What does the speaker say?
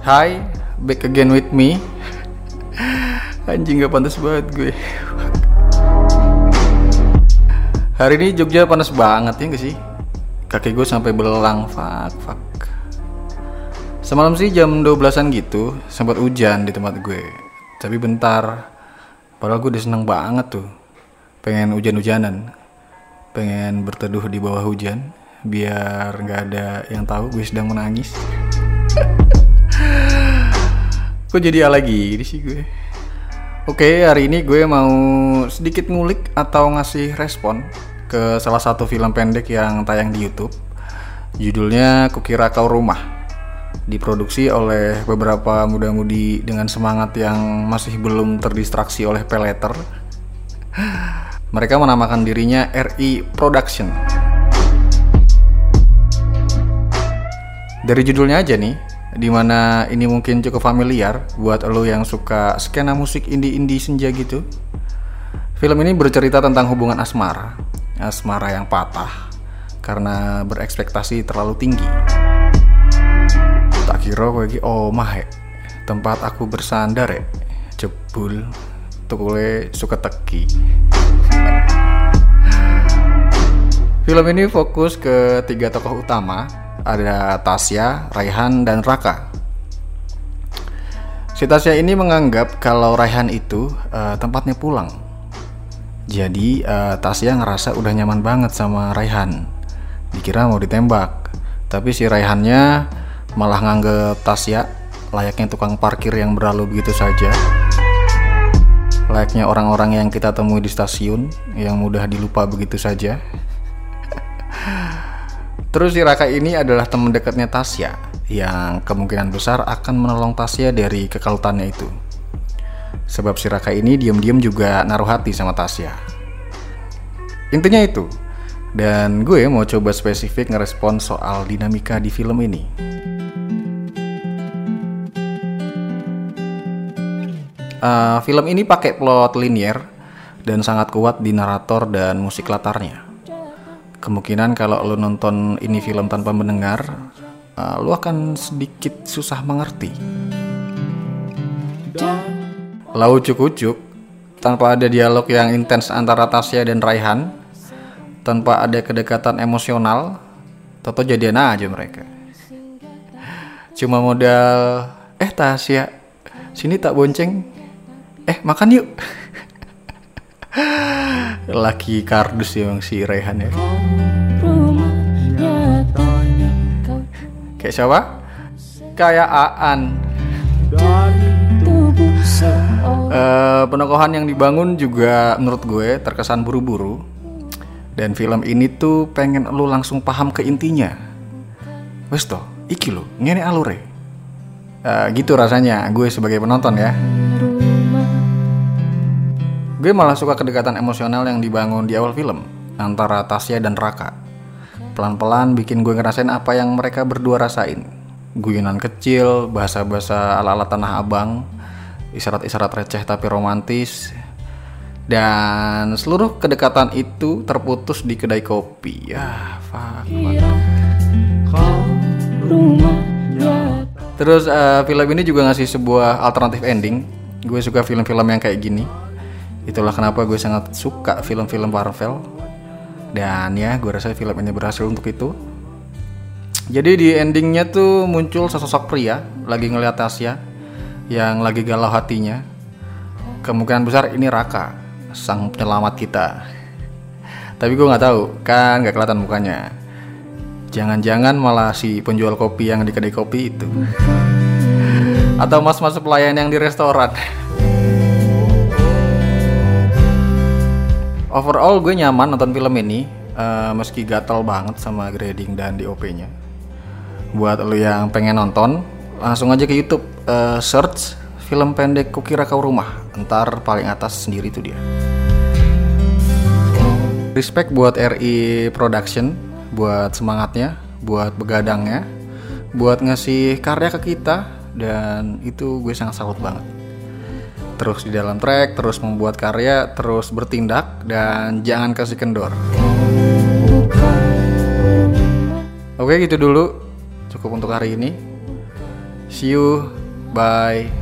Hai, back again with me. Anjing gak pantas banget gue. Hari ini Jogja panas banget ya gak sih? Kaki gue sampai belang, fuck, fuck. Semalam sih jam 12-an gitu, sempat hujan di tempat gue. Tapi bentar, padahal gue udah seneng banget tuh. Pengen hujan-hujanan. Pengen berteduh di bawah hujan, biar nggak ada yang tahu gue sedang menangis. Kok jadi A lagi di sih gue? Oke, hari ini gue mau sedikit ngulik atau ngasih respon ke salah satu film pendek yang tayang di YouTube. Judulnya Kukira Kau Rumah. Diproduksi oleh beberapa muda-mudi dengan semangat yang masih belum terdistraksi oleh peleter. Mereka menamakan dirinya RI Production. Dari judulnya aja nih, di mana ini mungkin cukup familiar buat lo yang suka skena musik indie-indie senja gitu. Film ini bercerita tentang hubungan asmara, asmara yang patah karena berekspektasi terlalu tinggi. Tak kira gue lagi omah ya, tempat aku bersandar ya, jebul, tukule suka teki. Film ini fokus ke tiga tokoh utama, ada Tasya, Raihan, dan Raka. Si Tasya ini menganggap kalau Raihan itu uh, tempatnya pulang. Jadi uh, Tasya ngerasa udah nyaman banget sama Raihan. Dikira mau ditembak, tapi si Raihannya malah nganggep Tasya layaknya tukang parkir yang berlalu begitu saja. Layaknya orang-orang yang kita temui di stasiun yang mudah dilupa begitu saja. Terus si Raka ini adalah teman dekatnya Tasya yang kemungkinan besar akan menolong Tasya dari kekalutannya itu. Sebab si Raka ini diam-diam juga naruh hati sama Tasya. Intinya itu. Dan gue mau coba spesifik ngerespon soal dinamika di film ini. Uh, film ini pakai plot linear dan sangat kuat di narator dan musik latarnya kemungkinan kalau lo nonton ini film tanpa mendengar, uh, lo akan sedikit susah mengerti. Lau ucuk-ucuk, tanpa ada dialog yang intens antara Tasya dan Raihan, tanpa ada kedekatan emosional, toto jadian aja mereka. Cuma modal, eh Tasya, sini tak bonceng, eh makan yuk. laki kardus yang si Rehan ya. Kayak siapa? Kayak Aan uh, penokohan yang dibangun juga menurut gue terkesan buru-buru. Dan film ini tuh pengen lu langsung paham ke intinya. Wes toh iki lo ngene alure. Uh, gitu rasanya gue sebagai penonton ya Gue malah suka kedekatan emosional yang dibangun di awal film antara Tasya dan Raka. Pelan-pelan bikin gue ngerasain apa yang mereka berdua rasain. Guyonan kecil, bahasa-bahasa ala-ala tanah abang, isyarat-isyarat receh tapi romantis. Dan seluruh kedekatan itu terputus di kedai kopi. Ya, fuck. Terus uh, film ini juga ngasih sebuah alternatif ending. Gue suka film-film yang kayak gini itulah kenapa gue sangat suka film-film Marvel. Dan ya gue rasa film ini berhasil untuk itu. Jadi di endingnya tuh muncul sesosok pria lagi ngeliat Tasya yang lagi galau hatinya. Kemungkinan besar ini Raka sang penyelamat kita. Tapi gue nggak tahu kan nggak kelihatan mukanya. Jangan-jangan malah si penjual kopi yang di kedai kopi itu. Atau mas-mas pelayan yang di restoran overall gue nyaman nonton film ini uh, meski gatel banget sama grading dan DOP-nya. Buat lo yang pengen nonton, langsung aja ke YouTube uh, search film pendek Kukira Kau Rumah. Ntar paling atas sendiri itu dia. Respect buat RI Production, buat semangatnya, buat begadangnya, buat ngasih karya ke kita dan itu gue sangat salut banget terus di dalam track, terus membuat karya, terus bertindak dan jangan kasih kendor. Oke gitu dulu, cukup untuk hari ini. See you. Bye.